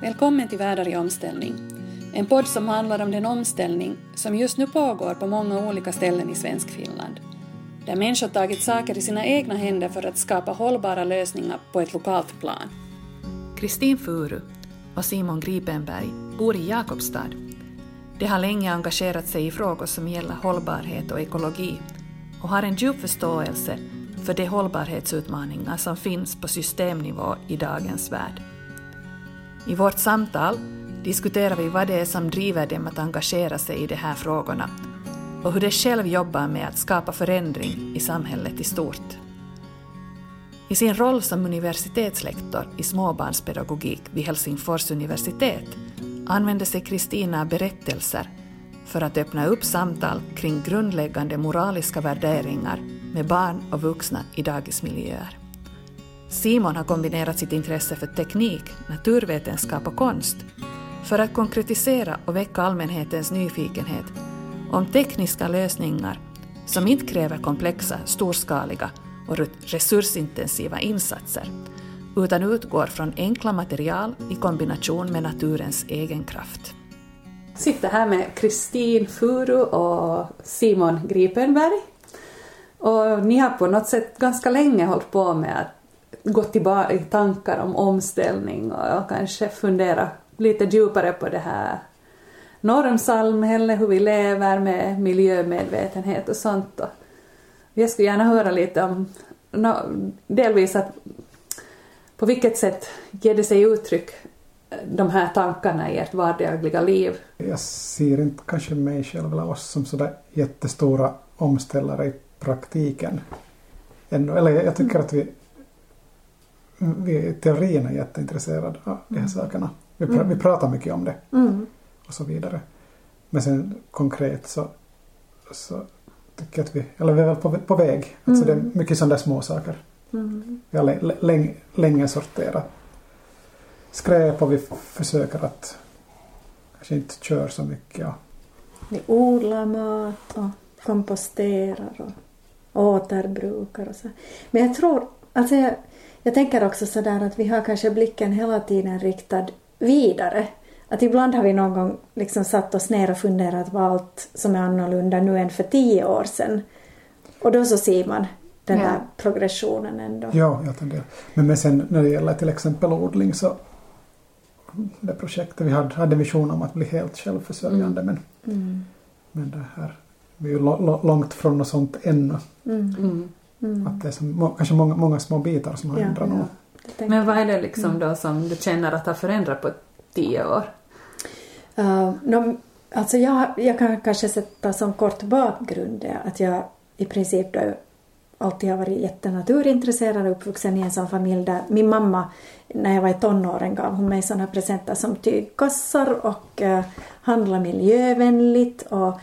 Välkommen till Världar i omställning. En podd som handlar om den omställning som just nu pågår på många olika ställen i svensk Finland. Där människor tagit saker i sina egna händer för att skapa hållbara lösningar på ett lokalt plan. Kristin Furu och Simon Gripenberg bor i Jakobstad. De har länge engagerat sig i frågor som gäller hållbarhet och ekologi och har en djup förståelse för de hållbarhetsutmaningar som finns på systemnivå i dagens värld. I vårt samtal diskuterar vi vad det är som driver dem att engagera sig i de här frågorna och hur de själv jobbar med att skapa förändring i samhället i stort. I sin roll som universitetslektor i småbarnspedagogik vid Helsingfors universitet använder sig Kristina av berättelser för att öppna upp samtal kring grundläggande moraliska värderingar med barn och vuxna i dagismiljöer. Simon har kombinerat sitt intresse för teknik, naturvetenskap och konst för att konkretisera och väcka allmänhetens nyfikenhet om tekniska lösningar som inte kräver komplexa, storskaliga och resursintensiva insatser utan utgår från enkla material i kombination med naturens egen kraft. Jag sitter här med Kristin Furu och Simon Gripenberg. Och ni har på något sätt ganska länge hållit på med att gå tillbaka i tankar om omställning och kanske fundera lite djupare på det här normsamhället, hur vi lever med miljömedvetenhet och sånt. Och jag skulle gärna höra lite om, delvis att på vilket sätt ger det sig uttryck de här tankarna i ert vardagliga liv? Jag ser inte kanske mig själv eller oss som sådär jättestora omställare i praktiken. Ännu. Eller jag tycker att vi, teorin är jätteintresserade av de här mm. sakerna. Vi, pr mm. vi pratar mycket om det mm. och så vidare. Men sen konkret så, så tycker jag att vi, eller vi är väl på, på väg. Alltså det är mycket sådana små saker. Mm. Vi har länge, länge sorterat skräp och vi försöker att kanske inte köra så mycket. Vi odlar mat och komposterar och återbrukar och så. Men jag tror, alltså jag, jag tänker också sådär att vi har kanske blicken hela tiden riktad vidare. Att ibland har vi någon gång liksom satt oss ner och funderat på allt som är annorlunda nu än för tio år sedan. Och då så ser man den här progressionen ändå. Ja, jag tenderar. Men, men sen när det gäller till exempel odling så det projektet vi hade, hade vision om att bli helt självförsörjande mm. men, mm. men det här, vi är ju långt från något sånt ännu. Mm. Mm. mm. Att det är som, kanske många, många små bitar som har ja, ändrat ja. Men vad är det liksom då som du känner att har förändrat på tio år? Uh, no, alltså jag, jag kan kanske sätta som kort bakgrund att jag i princip då alltid har varit jättenaturintresserad och uppvuxen i en sån familj där min mamma när jag var i tonåren gav hon mig sådana presenter som tygkassar och uh, handla miljövänligt och uh,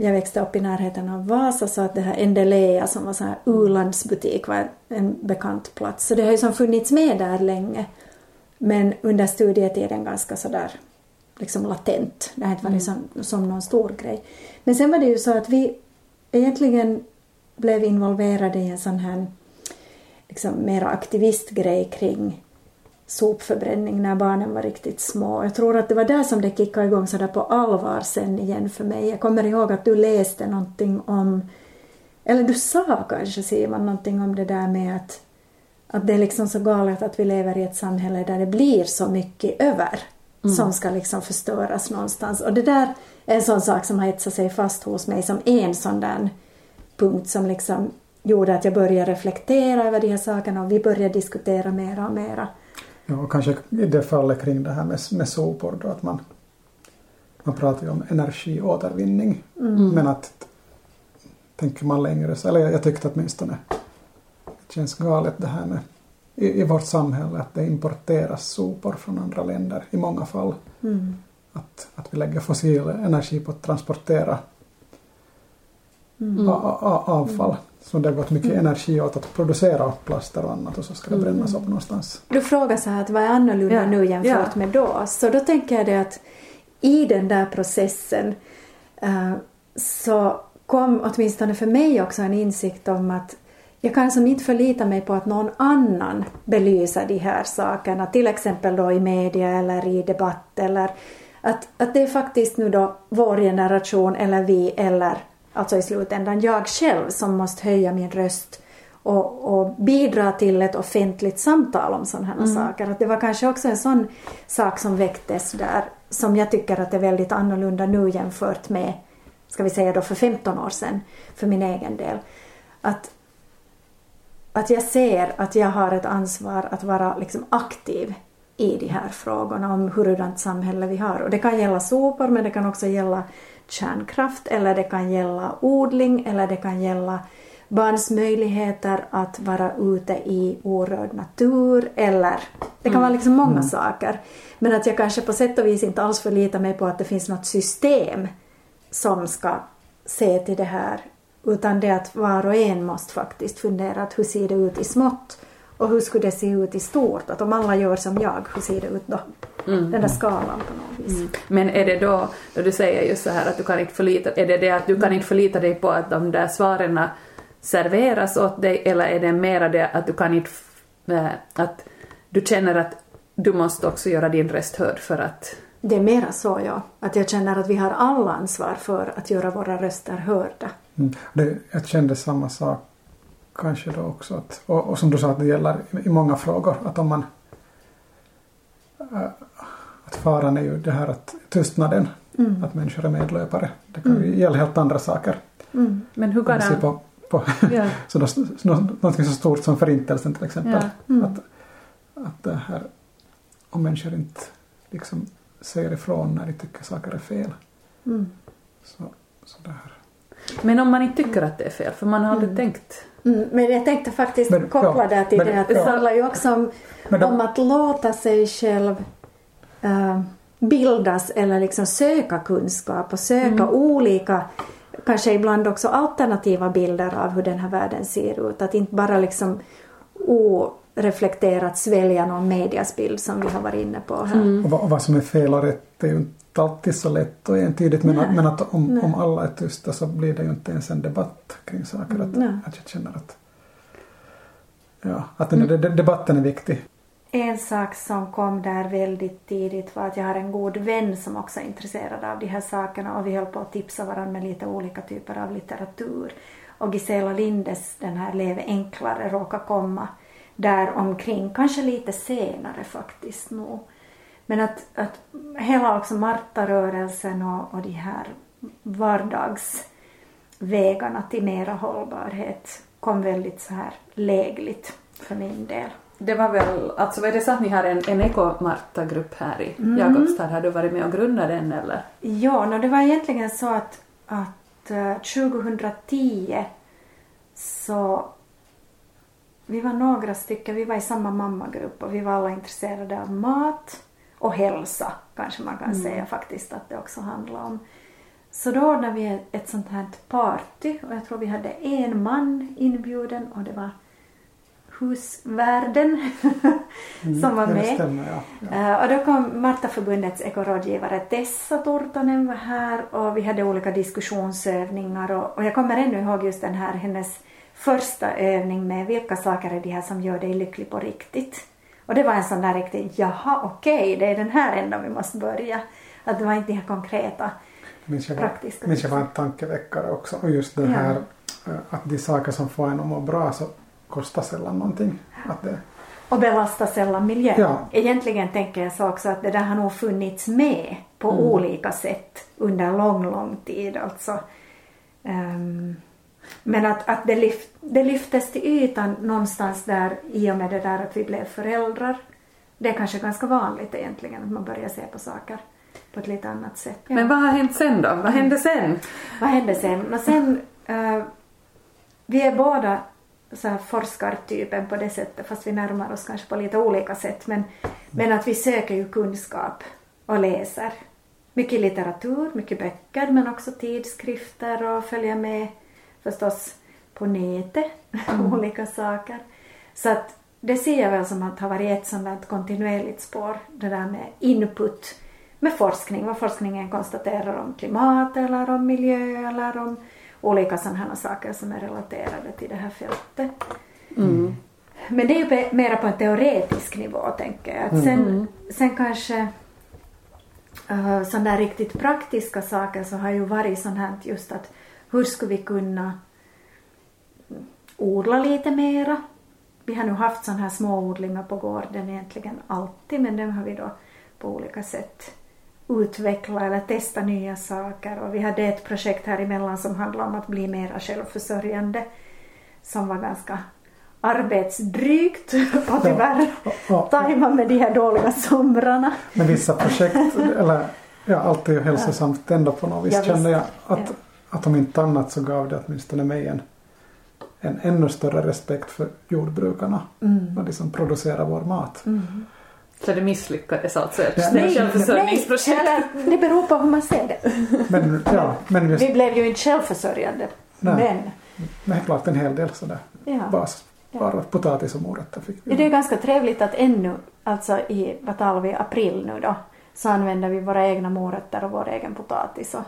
jag växte upp i närheten av Vasa så att det här Endelea som var så här u-landsbutik var en bekant plats så det har ju som funnits med där länge men under studietiden ganska sådär liksom latent. Det har inte varit mm. som, som någon stor grej. Men sen var det ju så att vi egentligen blev involverade i en sån här liksom mera aktivistgrej kring sopförbränning när barnen var riktigt små. Jag tror att det var där som det kickade igång sådär på allvar sen igen för mig. Jag kommer ihåg att du läste någonting om, eller du sa kanske Simon någonting om det där med att, att det är liksom så galet att vi lever i ett samhälle där det blir så mycket över mm. som ska liksom förstöras någonstans. Och det där är en sån sak som har etsat sig fast hos mig som en sån där punkt som liksom gjorde att jag började reflektera över de här sakerna och vi började diskutera mera och mera. Ja, och kanske i det fallet kring det här med, med sopor då att man, man pratar ju om energiåtervinning mm. men att tänker man längre så, eller jag, jag tyckte åtminstone det känns galet det här med i, i vårt samhälle att det importeras sopor från andra länder i många fall. Mm. Att, att vi lägger fossil energi på att transportera mm. avfall. Så det har gått mycket mm. energi åt att producera plaster och annat och så ska det mm. brännas upp någonstans. Du frågar så här att vad är annorlunda ja. nu jämfört ja. med då? Så då tänker jag det att i den där processen uh, så kom åtminstone för mig också en insikt om att jag kan som inte förlita mig på att någon annan belyser de här sakerna, till exempel då i media eller i debatt eller att, att det är faktiskt nu då vår generation eller vi eller alltså i slutändan jag själv som måste höja min röst och, och bidra till ett offentligt samtal om sådana här mm. saker. Att det var kanske också en sån sak som väcktes där som jag tycker att är väldigt annorlunda nu jämfört med, ska vi säga då för 15 år sedan, för min egen del. Att, att jag ser att jag har ett ansvar att vara liksom aktiv i de här frågorna om hurdant samhälle vi har. Och det kan gälla sopor men det kan också gälla kärnkraft eller det kan gälla odling eller det kan gälla barns möjligheter att vara ute i orörd natur eller det kan mm. vara liksom många mm. saker. Men att jag kanske på sätt och vis inte alls förlitar mig på att det finns något system som ska se till det här utan det att var och en måste faktiskt fundera att hur ser det ut i smått och hur skulle det se ut i stort? Att om alla gör som jag, hur ser det ut då? Mm. Den där skalan på något vis. Mm. Men är det då, då du säger just så här att du kan inte förlita är det det att du kan inte förlita dig på att de där svaren serveras åt dig eller är det mera det att du kan inte, äh, att du känner att du måste också göra din röst hörd för att det är mera så, ja. Att jag känner att vi har alla ansvar för att göra våra röster hörda. Mm. Det, jag kände samma sak kanske då också. Att, och, och som du sa, att det gäller i, i många frågor. Att om man... Äh, att faran är ju det här att tystnaden. Mm. Att människor är medlöpare. Det kan ju mm. gälla helt andra saker. Mm. Men hur kan det... På, på ja. så då, något så stort som förintelsen till exempel. Ja. Mm. Att, att det här, om människor inte liksom säger ifrån när de tycker saker är fel. Mm. Så, så det här. Men om man inte tycker att det är fel, för man har aldrig tänkt Mm, men jag tänkte faktiskt men, koppla det till men, det att det handlar ju också om, de, om att låta sig själv äh, bildas eller liksom söka kunskap och söka mm. olika, kanske ibland också alternativa bilder av hur den här världen ser ut. Att inte bara liksom oreflekterat svälja någon mediasbild som vi har varit inne på här. Mm. Och, vad, och vad som är fel och rätt är ju inte alltid så lätt och entydigt men, att, men att om, om alla är tysta så blir det ju inte ens en debatt kring saker. Att, att jag känner att, ja, att den, mm. debatten är viktig. En sak som kom där väldigt tidigt var att jag har en god vän som också är intresserad av de här sakerna och vi höll på att tipsa varandra med lite olika typer av litteratur. Och Gisela Lindes, den här Leve enklare, råkar komma där omkring, kanske lite senare faktiskt nog. Men att, att hela också Marta-rörelsen och, och de här vardagsvägarna till mera hållbarhet kom väldigt så här lägligt för min del. Det var väl, alltså är det så att ni har en, en Eko-Marta-grupp här i mm. Jakobstad? Har du varit med och grundat den eller? Ja, no, det var egentligen så att, att uh, eh, 2010 så vi var några stycken, vi var i samma mammagrupp och vi var alla intresserade av mat och hälsa kanske man kan mm. säga faktiskt att det också handlar om. Så då ordnade vi ett sånt här party och jag tror vi hade en man inbjuden och det var husvärden mm, som var med. Stämmer, ja. Ja. Uh, och då kom Martaförbundets ekorådgivare Tessa Turtonen var här och vi hade olika diskussionsövningar och, och jag kommer ännu ihåg just den här hennes första övning med vilka saker är det här som gör dig lycklig på riktigt. Och det var en sån där riktigt, jaha okej, okay, det är den här änden vi måste börja. Att det var inte de här konkreta minns jag praktiska. Minns jag var en tankeväckare också och just det här eh, att de saker som får en att må bra så kostar sällan någonting. Att det... Och belastar sällan miljön. Ja. Egentligen tänker jag så också att det där har nog funnits med på mm. olika sätt under lång, lång tid. Alltså. Um, men att, att det, lyft, det lyftes till ytan någonstans där i och med det där att vi blev föräldrar. Det är kanske ganska vanligt egentligen att man börjar se på saker på ett lite annat sätt. Ja. Men vad har hänt sen då? Vad hände sen? Vad hände sen? Och sen uh, vi är båda så här forskartypen på det sättet fast vi närmar oss kanske på lite olika sätt men, men att vi söker ju kunskap och läser. Mycket litteratur, mycket böcker men också tidskrifter och följer med förstås på nätet, mm. olika saker. Så att det ser jag väl som att har varit ett sådant kontinuerligt spår, det där med input med forskning, vad forskningen konstaterar om klimat eller om miljö eller om olika sådana saker som är relaterade till det här fältet. Men det är ju mera på en teoretisk nivå tänker jag. Att sen, sen kanske uh, sådana där riktigt praktiska saker så har ju varit sånt här just att hur skulle vi kunna odla lite mera? Vi har nu haft sådana här småodlingar på gården egentligen alltid men dem har vi då på olika sätt utveckla eller testa nya saker och vi hade ett projekt här emellan som handlade om att bli mera självförsörjande som var ganska arbetsdrygt och tyvärr Ja. tajma med de här dåliga somrarna. Men vissa projekt, eller ja, allt är ju hälsosamt ändå på något vis. Ja, kände jag att, Ja. Att om inte annat så gav det åtminstone mig en, en ännu större respekt för jordbrukarna Mm. och de som producerar vår mat. Så det misslyckades alltså ett Ja. nej, självförsörjningsprojekt. eller det beror på hur man ser det. Men, ja, men just, Vi blev ju inte självförsörjande. Nej. Men men helt klart en hel del sådär ja. basvaror, potatis och morötter fick vi. det är ganska trevligt att ännu, alltså i, vad talar vi, april nu då, så använder vi våra egna morötter och vår egen potatis och,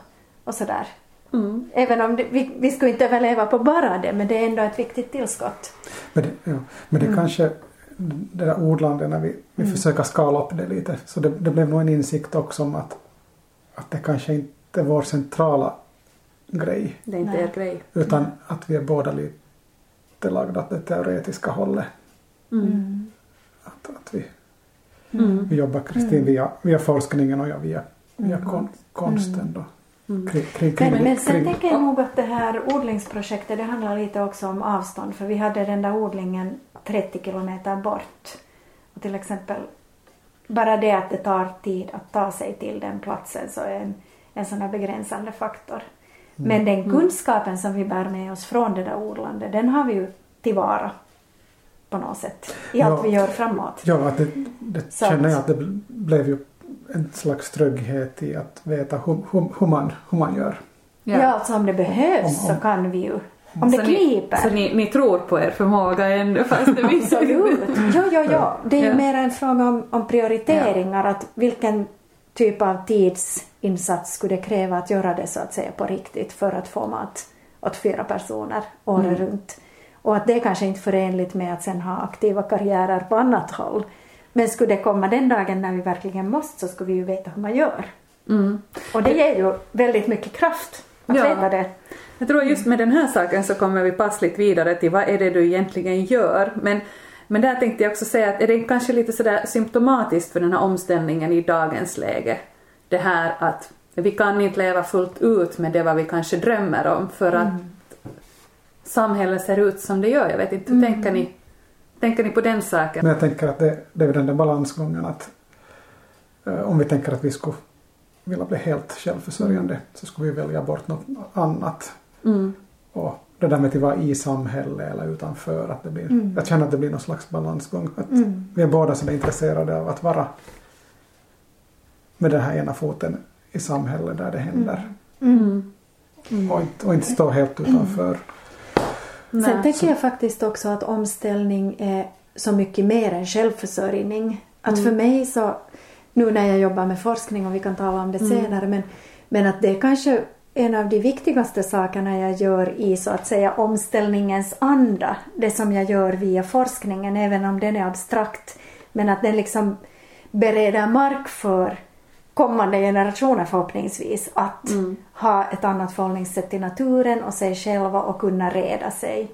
och sådär. Mm. Även om det, vi, vi skulle inte överleva på bara det, men det är ändå ett viktigt tillskott. Men det, ja, men Mm. det kanske, det där odlandet när vi, vi försöker skala upp det lite, så det, det blev nog en insikt också om att, att det kanske inte är vår centrala grej, Det är inte Nej. er grej. utan att vi är båda lite lagda åt det teoretiska hållet. Mm. Att, att vi, Mm. vi jobbar Kristin via, via forskningen och jag via, via kon, konsten då. Mm. Kring, kring, kring, Men, men sen tänker jag nog att det här odlingsprojektet det handlar lite också om avstånd för vi hade den där odlingen 30 kilometer bort. Och till exempel bara det att det tar tid att ta sig till den platsen så är en, en sån här begränsande faktor. Men den kunskapen som vi bär med oss från det där odlandet den har vi ju tillvara på något sätt i allt Ja. vi gör framåt. Ja, det, det känner jag att det bl- blev ju en slags trygghet i att veta hur, hur, hur, man, hur man gör. Ja. alltså om det behövs Om- om- så kan vi ju. Om det så ni, kniper. så ni, ni tror på er förmåga ännu fast det visar Absolut. Ja, ja, ja. Det är ju Ja. mer en fråga om, om prioriteringar. Att vilken typ av tidsinsats skulle det kräva att göra det så att säga på riktigt för att få mat åt fyra personer året runt. Och att det är kanske inte förenligt med att sen ha aktiva karriärer på annat håll. Men skulle det komma den dagen när vi verkligen måste så skulle vi ju veta hur man gör. Mm. Och det ger ju väldigt mycket kraft att Ja. veta det. Jag tror just med den här saken så kommer vi passligt vidare till vad är det du egentligen gör. Men, men där tänkte jag också säga att är det kanske lite sådär symptomatiskt för den här omställningen i dagens läge. Det här att vi kan inte leva fullt ut med det vad vi kanske drömmer om för att samhället ser ut som det gör. Jag vet inte, hur tänker ni? Tänker ni på den saken? Men jag tänker att det, det är den där balansgången att eh, om vi tänker att vi skulle vilja bli helt självförsörjande så skulle vi välja bort något annat. Mm. Och det där med att vara i samhället eller utanför, att det blir, jag känner att det blir någon slags balansgång. Att Vi är båda så intresserade av att vara med den här ena foten i samhället där det händer. Mm. Och, inte, och inte stå helt utanför. Sen Nej. tänker jag faktiskt också att omställning är så mycket mer än självförsörjning. Att för mig så, nu när jag jobbar med forskning och vi kan tala om det senare, men, men att det är kanske en av de viktigaste sakerna jag gör i så att säga omställningens anda. Det som jag gör via forskningen, även om den är abstrakt. Men att den liksom bereder mark för kommande generationer förhoppningsvis att ha ett annat förhållningssätt till naturen och sig själva och kunna reda sig.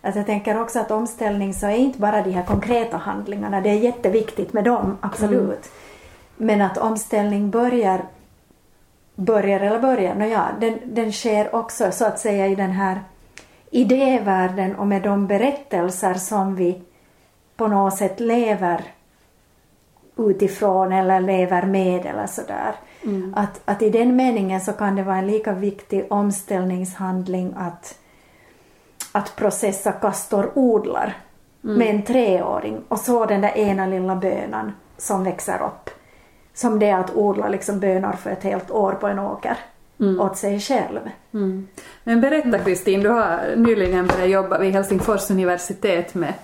Att jag tänker också att omställning så är inte bara de här konkreta handlingarna, det är jätteviktigt med dem, absolut. Men att omställning börjar, börjar eller börjar, nåja, den, den sker också så att säga i den här idévärlden och med de berättelser som vi på något sätt lever utifrån eller lever med eller sådär. Att, att i den meningen så kan det vara en lika viktig omställningshandling att, att processa kastorodlar med en treåring och så den där ena lilla bönan som växer upp. Som det att odla liksom bönor för ett helt år på en åker åt sig själv. Mm. Men berätta Kristin, du har nyligen börjat jobba vid Helsingfors universitet med,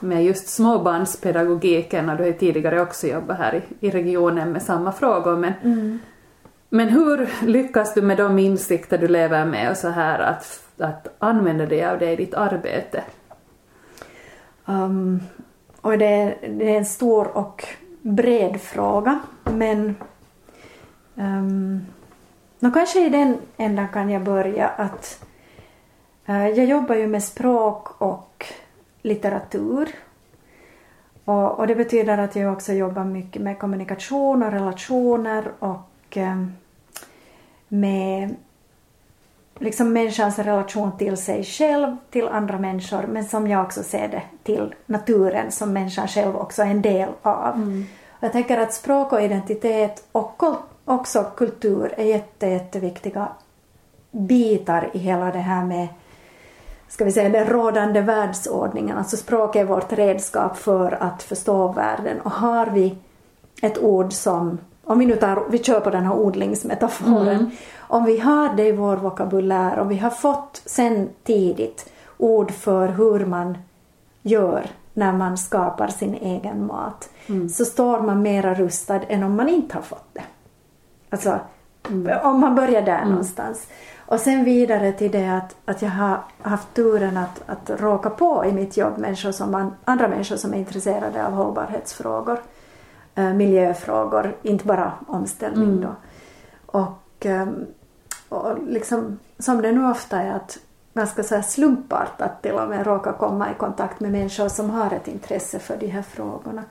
med just småbarnspedagogiken och du har tidigare också jobbat här i, i regionen med samma frågor. Men, Men hur lyckas du med de insikter du lever med och så här att, att använda dig av det i ditt arbete? Um, och det, det, är en stor och bred fråga men um, no, kanske i den ändan kan jag börja att uh, jag jobbar ju med språk och litteratur och, och, det betyder att jag också jobbar mycket med kommunikation och relationer och um, med liksom människans relation till sig själv, till andra människor, men som jag också ser det till naturen som människan själv också är en del av. Mm. Jag tänker att språk och identitet och också kultur är jätte, jätteviktiga bitar i hela det här med ska vi säga, den rådande världsordningen. Alltså språk är vårt redskap för att förstå världen och har vi ett ord som, om vi nu tar, vi kör på den här odlingsmetaforen, mm om vi har det i vår vokabulär, om vi har fått sen tidigt ord för hur man gör när man skapar sin egen mat, mm. så står man mera rustad än om man inte har fått det. Alltså, mm. om man börjar där mm. någonstans. Och sen vidare till det att, att jag har haft turen att, att råka på i mitt jobb människor som man, andra människor som är intresserade av hållbarhetsfrågor, äh, miljöfrågor, inte bara omställning mm. då. Och um, och liksom, som det nu ofta är att ganska så här slumpartat till och med råka komma i kontakt med människor som har ett intresse för de här frågorna.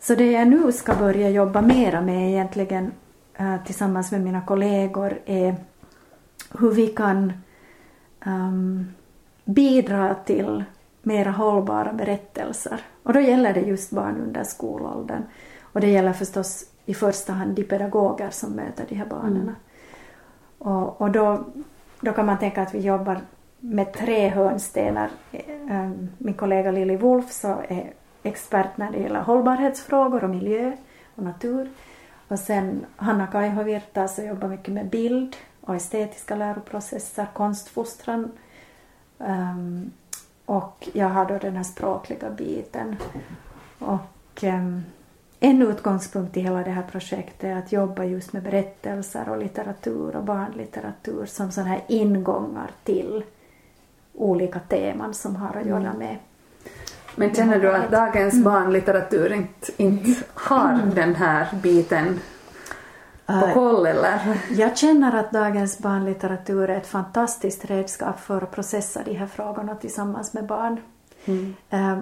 Så det jag nu ska börja jobba mera med egentligen äh, tillsammans med mina kollegor är hur vi kan um, bidra till mera hållbara berättelser. Och då gäller det just barn under skolåldern. Och det gäller förstås i första hand de pedagoger som möter de här barnen. Mm. Och, och då, då kan man tänka att vi jobbar med tre hörnstenar. Ehm, min kollega Lili Wolf så är expert när det gäller hållbarhetsfrågor och miljö och natur. Och sen Hanna Kaiho så jobbar mycket med bild och estetiska läroprocesser, konstfostran. Um, och jag har då den här språkliga biten. Och um, en utgångspunkt i hela det här projektet är att jobba just med berättelser och litteratur och barnlitteratur som sådana här ingångar till olika teman som har att göra mm. med men känner du att dagens mm. barnlitteratur inte, inte har mm. den här biten på äh, koll eller? Jag känner att dagens barnlitteratur är ett fantastiskt redskap för att processa de här frågorna tillsammans med barn. Mm. Äh,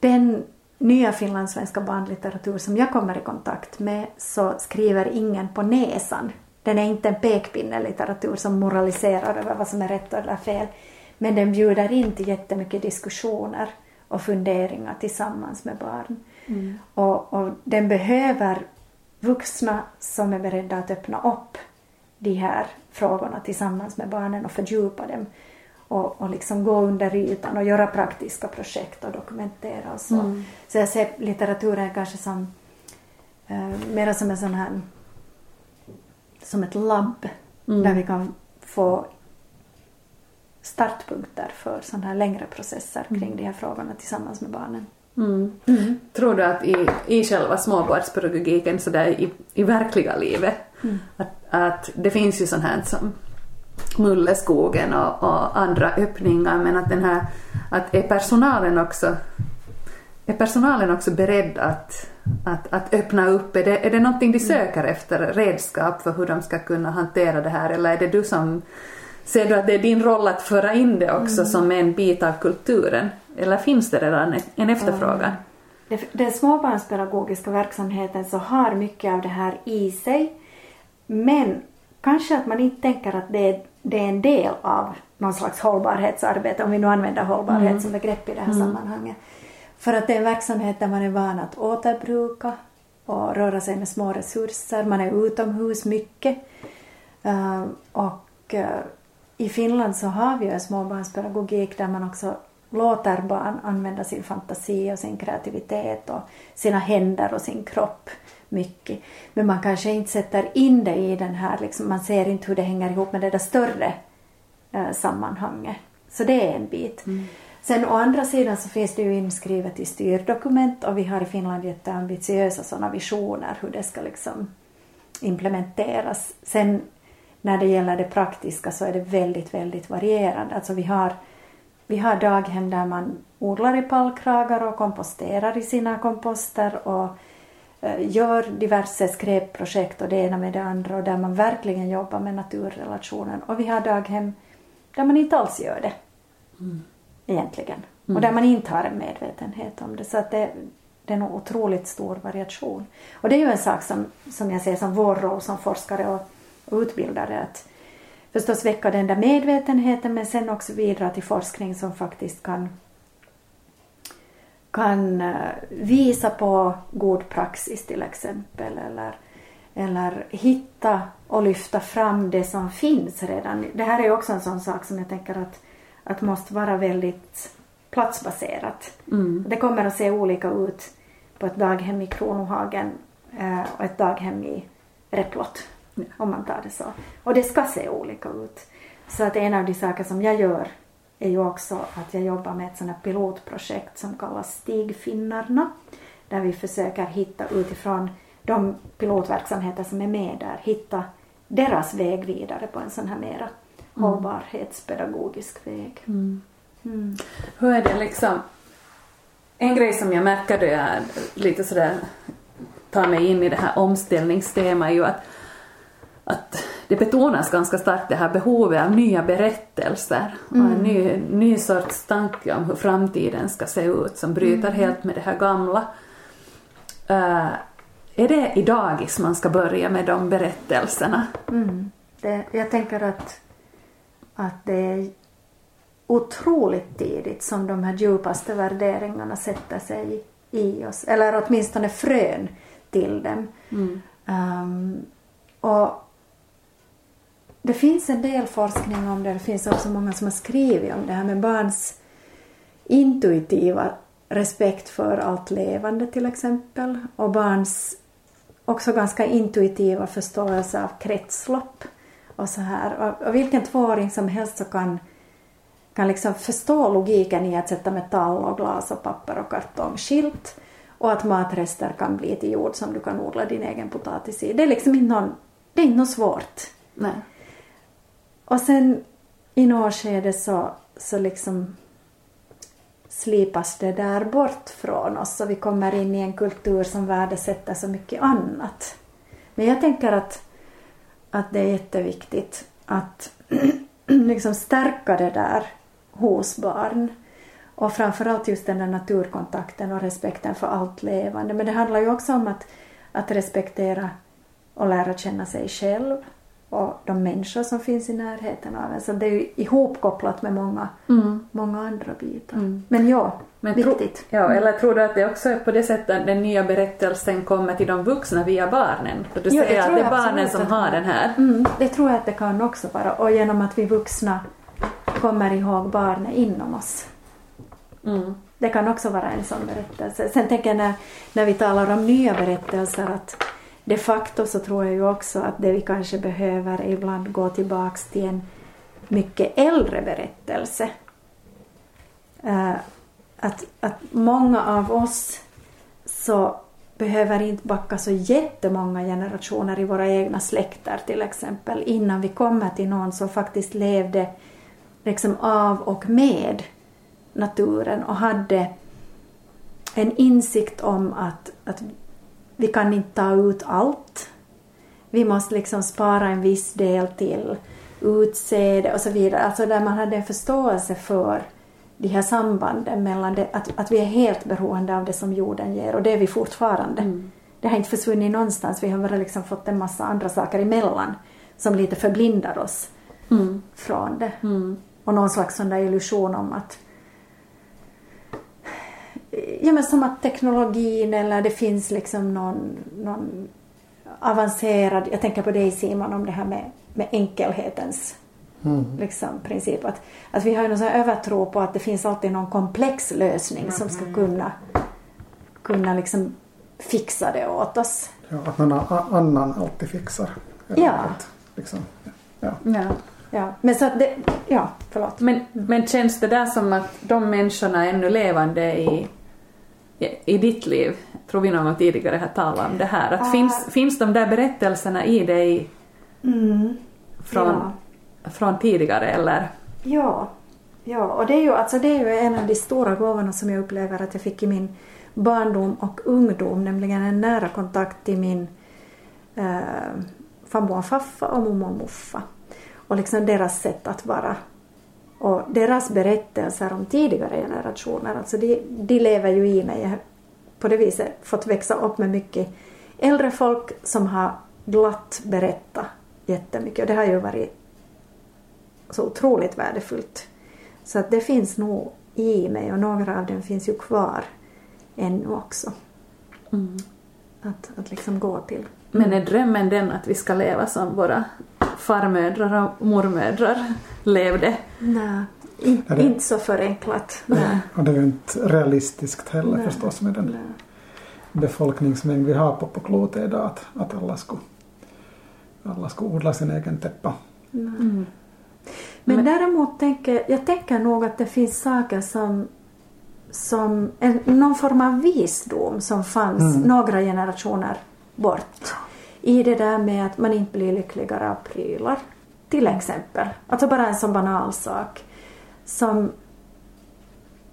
den nya finlandssvenska barnlitteratur som jag kommer i kontakt med så skriver ingen på näsan. Den är inte en pekpinnelitteratur som moraliserar över vad som är rätt eller fel. Men den bjuder in till jättemycket diskussioner och funderingar tillsammans med barn. Mm. Och, och den behöver vuxna som är beredda att öppna upp de här frågorna tillsammans med barnen och fördjupa dem och, och liksom gå under ytan och göra praktiska projekt och dokumentera och så. Mm. Så jag ser litteraturen kanske som eh, mera som en sån här som ett labb mm. där vi kan få startpunkter för sådana här längre processer kring mm. de här frågorna tillsammans med barnen. Mm. Mm. Tror du att i, i själva småbarnspedagogiken så där i, i verkliga livet mm. att, att det finns ju sånt här som Mulleskogen och, och, andra öppningar men att den här, att är personalen också är personalen också beredd att, att, att öppna upp? Är det, är det någonting de söker efter, redskap för hur de ska kunna hantera det här eller är det du som Ser du att det är din roll att föra in det också mm. som en bit av kulturen? Eller finns det redan en efterfrågan? Mm. Den småbarnspedagogiska verksamheten så har mycket av det här i sig. Men kanske att man inte tänker att det är, det är en del av någon slags hållbarhetsarbete, om vi nu använder hållbarhet mm. som begrepp i det här mm. sammanhanget. För att det är en verksamhet där man är van att återbruka och röra sig med små resurser, man är utomhus mycket. Uh, och uh, i Finland så har vi ju en småbarnspedagogik där man också låter barn använda sin fantasi och sin kreativitet och sina händer och sin kropp mycket. Men man kanske inte sätter in det i den här, liksom, man ser inte hur det hänger ihop med det där större eh, sammanhanget. Så det är en bit. Mm. Sen å andra sidan så finns det ju inskrivet i styrdokument och vi har i Finland jätteambitiösa sådana visioner hur det ska liksom implementeras. Sen när det gäller det praktiska så är det väldigt, väldigt varierande. Alltså vi har, vi har daghem där man odlar i pallkragar och komposterar i sina komposter och eh, gör diverse skräpprojekt och det ena med det andra och där man verkligen jobbar med naturrelationen. Och vi har daghem där man inte alls gör det. Mm. Egentligen. Mm. Och där man inte har en medvetenhet om det. Så att det, det är en otroligt stor variation. Och det är ju en sak som, som jag ser som vår roll som forskare och, och utbildare att förstås väcka den där medvetenheten men sen också bidra till forskning som faktiskt kan kan eh, visa på god praxis till exempel eller, eller hitta och lyfta fram det som finns redan. Det här är också en sån sak som jag tänker att, att måste vara väldigt platsbaserat. Mm. Det kommer att se olika ut på ett daghem i Kronohagen eh, och ett daghem i Replot. Om man tar det så. Och det ska se olika ut. Så att en av de saker som jag gör är ju också att jag jobbar med ett sånt här pilotprojekt som kallas Stigfinnarna. Där vi försöker hitta utifrån de pilotverksamheter som är med där, hitta deras väg vidare på en sån här mera mm. hållbarhetspedagogisk väg. Mm. Mm. Hur är det liksom, en grej som jag märker då jag lite sådär tar mig in i det här omställningstemat är ju att, att det betonas ganska starkt det här behovet av nya berättelser mm. och en ny, ny sorts tanke om hur framtiden ska se ut som bryter mm. helt med det här gamla. Uh, är det i dagis man ska börja med de berättelserna? Mm. Det, jag tänker att, att det är otroligt tidigt som de här djupaste värderingarna sätter sig i oss, eller åtminstone frön till dem. Mm. Um, och det finns en del forskning om det, det finns också många som har skrivit om det här med barns intuitiva respekt för allt levande till exempel och barns också ganska intuitiva förståelse av kretslopp och så här. Och, och vilken tvååring som helst så kan kan liksom förstå logiken i att sätta metall och glas och papper och kartong skilt och att matrester kan bli till jord som du kan odla din egen potatis i. Det är liksom inte, någon, det är inte något svårt. Nej. Och sen i något skede så, så liksom slipas det där bort från oss och vi kommer in i en kultur som värdesätter så mycket annat. Men jag tänker att, att det är jätteviktigt att liksom stärka det där hos barn. Och framförallt just den där naturkontakten och respekten för allt levande. Men det handlar ju också om att, att respektera och lära känna sig själv och de människor som finns i närheten av en. Så det är ju ihopkopplat med många, mm. många andra bitar. Mm. Men ja, Men viktigt. Tro, ja, eller tror du att det också är på det sättet att den nya berättelsen kommer till de vuxna via barnen? För du jo, säger att det är barnen som har den här. Mm, det tror jag att det kan också vara. Och genom att vi vuxna kommer ihåg barnet inom oss. Mm. Det kan också vara en sån berättelse. Sen tänker jag när, när vi talar om nya berättelser att de facto så tror jag ju också att det vi kanske behöver är ibland gå tillbaks till en mycket äldre berättelse. Eh, att, att många av oss så behöver inte backa så jättemånga generationer i våra egna släkter till exempel innan vi kommer till någon som faktiskt levde liksom av och med naturen och hade en insikt om att, att vi kan inte ta ut allt. Vi måste liksom spara en viss del till utsäde och så vidare. Alltså där man hade en förståelse för de här sambanden mellan det, att, att vi är helt beroende av det som jorden ger och det är vi fortfarande. Mm. Det har inte försvunnit någonstans, vi har bara liksom fått en massa andra saker emellan som lite förblindar oss mm. från det. Mm. Och någon slags sån där illusion om att Ja men som att teknologin eller det finns liksom någon, någon avancerad, jag tänker på dig Simon om det här med, med enkelhetens mm. liksom, princip. Att, att vi har ju någon sån övertro på att det finns alltid någon komplex lösning mm. som ska mm. kunna, kunna liksom fixa det åt oss. Ja, att någon annan alltid fixar. Ja. liksom. ja. ja. Ja, men så att det, ja, förlåt. Men, men känns det där som att de människorna är ännu levande i, i, ditt liv? tror vi någon gång tidigare har talat om det här. Att Ah. finns, finns de där berättelserna i dig Mm. från, Ja. från tidigare eller? Ja, ja och det är, ju, alltså det är ju en av de stora gåvorna som jag upplever att jag fick i min barndom och ungdom, nämligen en nära kontakt till min eh, farmor och faffa och mormor och muffa. Och liksom deras sätt att vara. Och deras berättelser om tidigare generationer, alltså de, de lever ju i mig. Jag har på det viset fått växa upp med mycket äldre folk som har glatt berättat jättemycket och det har ju varit så otroligt värdefullt. Så att det finns nog i mig och några av dem finns ju kvar ännu också. Att, att liksom gå till. Men är drömmen den att vi ska leva som våra farmödrar och mormödrar levde? Nej, in, det- inte så förenklat. Nej. Och det är ju inte realistiskt heller Nej. förstås med den Nej. befolkningsmängd vi har på, på klotet idag att, att alla skulle alla skulle odla sin egen täppa. Mm. Men, Men- däremot tänker jag tänker nog att det finns saker som, som en, någon form av visdom som fanns Mm. några generationer bort. I det där med att man inte blir lyckligare av prylar. Till exempel. Alltså bara en sån banal sak. Som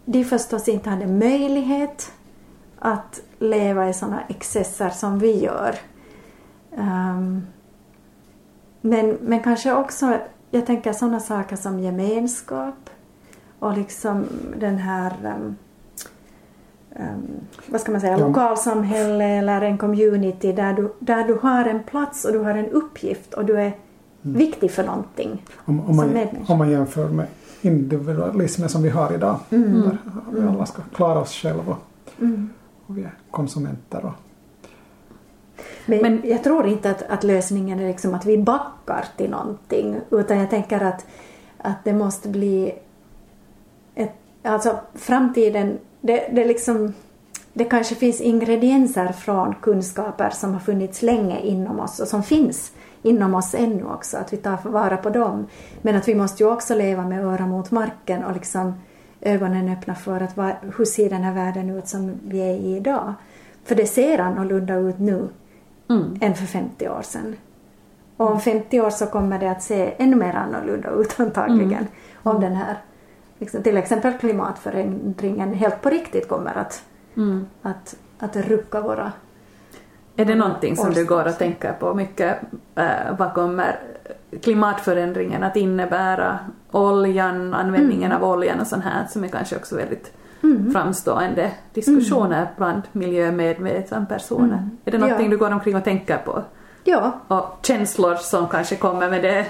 de förstås inte hade möjlighet att leva i såna excesser som vi gör. Ehm, men, men kanske också, jag tänker sådana saker som gemenskap och liksom den här, um, um, vad ska man säga, Ja. lokalsamhälle eller en community där du, där du har en plats och du har en uppgift och du är viktig för någonting. Om, om, Som man, medmänniska. om man jämför med individualismen som vi har idag. Där vi alla ska klara oss själva och, Mm. och vi är konsumenter. Och, Men, Men- jag tror inte att, att lösningen är liksom att vi backar till någonting utan jag tänker att, att det måste bli ett, alltså framtiden, det, det liksom det kanske finns ingredienser från kunskaper som har funnits länge inom oss och som finns inom oss ännu också, att vi tar vara på dem. Men att vi måste ju också leva med öra mot marken och liksom ögonen öppna för att va, hur ser den här världen ut som vi är i idag? För det ser annorlunda ut nu Mm. än för 50 år sedan. Och om 50 år så kommer det att se ännu mer annorlunda ut antagligen. Om den här, till exempel klimatförändringen helt på riktigt kommer att, Mm. att, att rucka våra... Är det någonting som du går och tänker på mycket? Eh, vad kommer klimatförändringen att innebära? Oljan, användningen av oljan och sånt här som är kanske också väldigt framstående diskussioner bland miljömedvetna personer. Mm. Är det någonting Ja. du går omkring och tänker på? Ja, Och känslor som kanske kommer med det?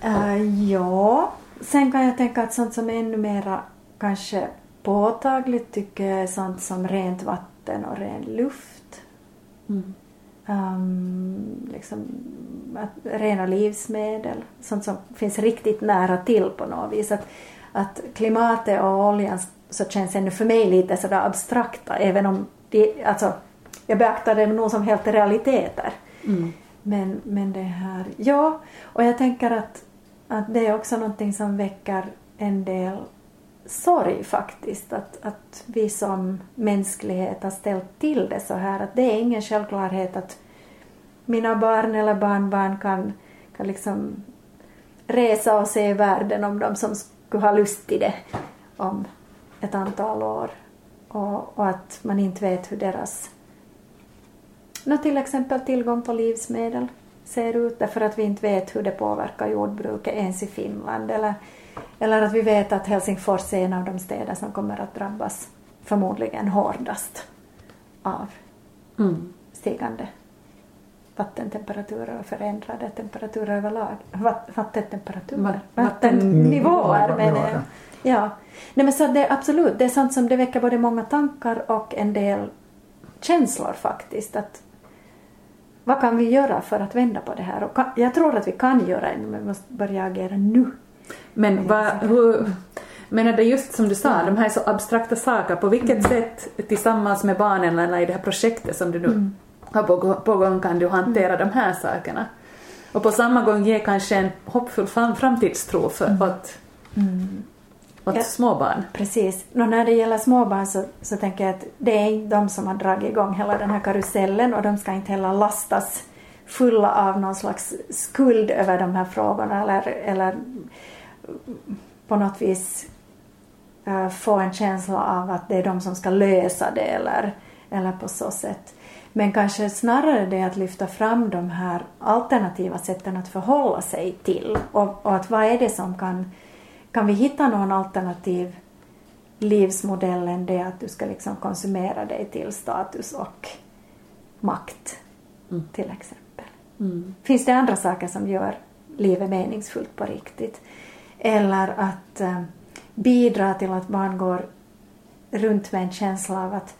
eh, ja. Sen kan jag tänka att sånt som är ännu mera kanske påtagligt tycker jag är sånt som rent vatten och ren luft. Mm. Um, liksom, att, rena livsmedel, sånt som finns riktigt nära till på något vis. Att, att klimatet och oljan så känns ännu för mig lite sådär abstrakta, även om de, alltså, jag beaktar dem nog som helt realiteter. Mm. Men, men det här, ja, och jag tänker att, att det är också någonting som väcker en del sorg faktiskt. Att, att vi som mänsklighet har ställt till det så här. Att det är ingen självklarhet att mina barn eller barnbarn kan, kan liksom resa och se världen om de som skulle ha lust till det om ett antal år. Och, och att man inte vet hur deras till exempel tillgång på livsmedel ser ut därför att vi inte vet hur det påverkar jordbruket ens i Finland eller, eller att vi vet att Helsingfors är en av de städer som kommer att drabbas förmodligen hårdast av Mm. stigande vattentemperaturer och förändrade temperaturer överlag. Vatt, vattentemperaturer? Va- Vattennivåer vatten- menar jag. Ja. Nej, men så det, absolut, det är sånt som det väcker både många tankar och en del känslor faktiskt. Att, vad kan vi göra för att vända på det här? Och jag tror att vi kan göra det, men vi måste börja agera nu. Men vad, hur, men är det just som du sa, Ja. de här så abstrakta saker, på vilket sätt tillsammans med barnen eller i det här projektet som du nu har på, på gång kan du hantera de här sakerna? Och på samma gång ge kanske en hoppfull fram, framtidstro för att åt Ja. småbarn. Precis. Nå, när det gäller småbarn så, så tänker jag att det är inte de som har dragit igång hela den här karusellen och de ska inte heller lastas fulla av någon slags skuld över de här frågorna eller, eller på något vis eh, få en känsla av att det är de som ska lösa det eller, eller på så sätt. Men kanske snarare det att lyfta fram de här alternativa sätten att förhålla sig till och, och att vad är det som kan, kan vi hitta någon alternativ livsmodell än det att du ska liksom konsumera dig till status och makt till exempel. Finns det andra saker som gör livet meningsfullt på riktigt? Eller att eh, bidra till att barn går runt med en känsla av att,